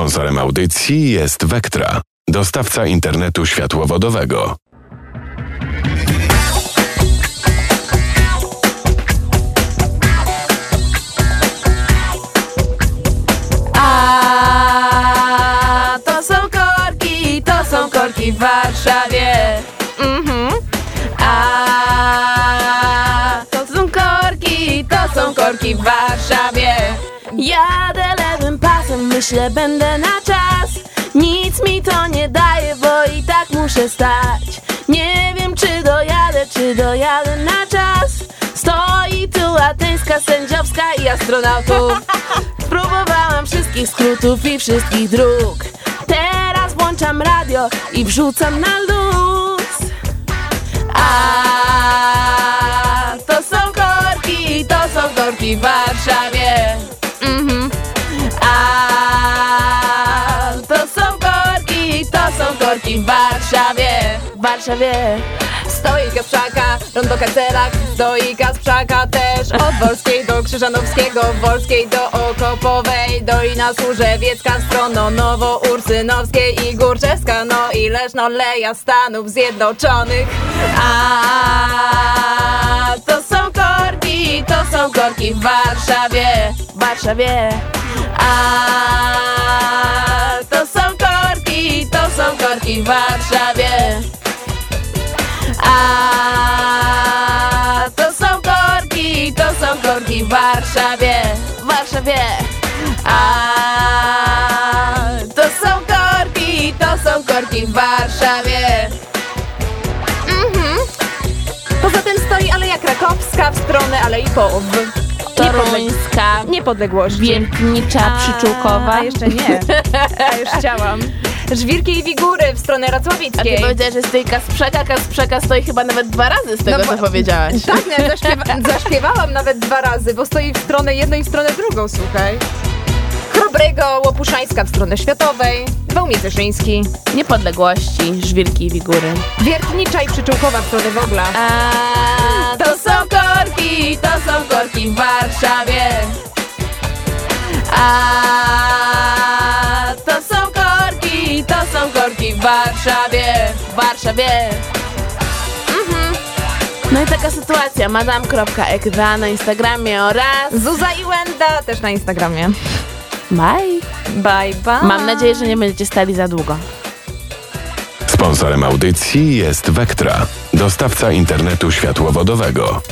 Sponsorem audycji jest Vectra, dostawca internetu światłowodowego. A to są korki, to są korki w Warszawie. Mhm. A to są korki, to są korki w Warszawie. Jadę myślę będę na czas. Nic mi to nie daje, bo i tak muszę stać. Nie wiem czy dojadę, czy dojadę na czas. Stoi tu ateńska sędziowska i astronautów. Spróbowałam wszystkich skrótów i wszystkich dróg. Teraz włączam radio i wrzucam na luz. A to są korki, to są korki w Warszawie. W Warszawie. W Warszawie. Stoi Kasprzaka, rondo Karcelak, stoi Kasprzaka też. Od Wolskiej do Krzyżanowskiego, Wolskiej do Okopowej. Dolina Służewiecka, Strono Nowo, Ursynowskiej i Górczewska No i Leszno, Leja Stanów Zjednoczonych. A to są korki, to są korki w Warszawie. W Warszawie. A korki w Warszawie a to są korki, to są korki w Warszawie, w Warszawie. A to są korki, to są korki w Warszawie. Mhm. Poza tym stoi Aleja Krakowska w stronę Alei Połów. Toruńska, Niepodległości. Wiertnicza, Przyczółkowa. A, jeszcze nie. A już chciałam. Żwirki i Wigury w stronę A ty Racławickiej. powiedziałaś, że stoi Kasprzaka, Kasprzaka stoi chyba nawet dwa razy z tego, No co powiedziałaś. Tak, no, zaśpiewa zaśpiewałam nawet dwa razy, bo stoi w stronę jedną i w stronę drugą, słuchaj. Chrobrego, Łopuszańska w stronę światowej, Wałmie Zeszyński, Niepodległości, żwirki i wigury. Wiertnicza i Przyczółkowa w stronę Wobla. A To są korki, to są korki w w Warszawie. w Warszawie. Mhm. No i taka sytuacja, madam.ekwa na Instagramie oraz Zuza i Wenda też na Instagramie. bye. Bye, bye. Mam nadzieję, że nie będziecie stali za długo. Sponsorem audycji jest Vectra, dostawca internetu światłowodowego.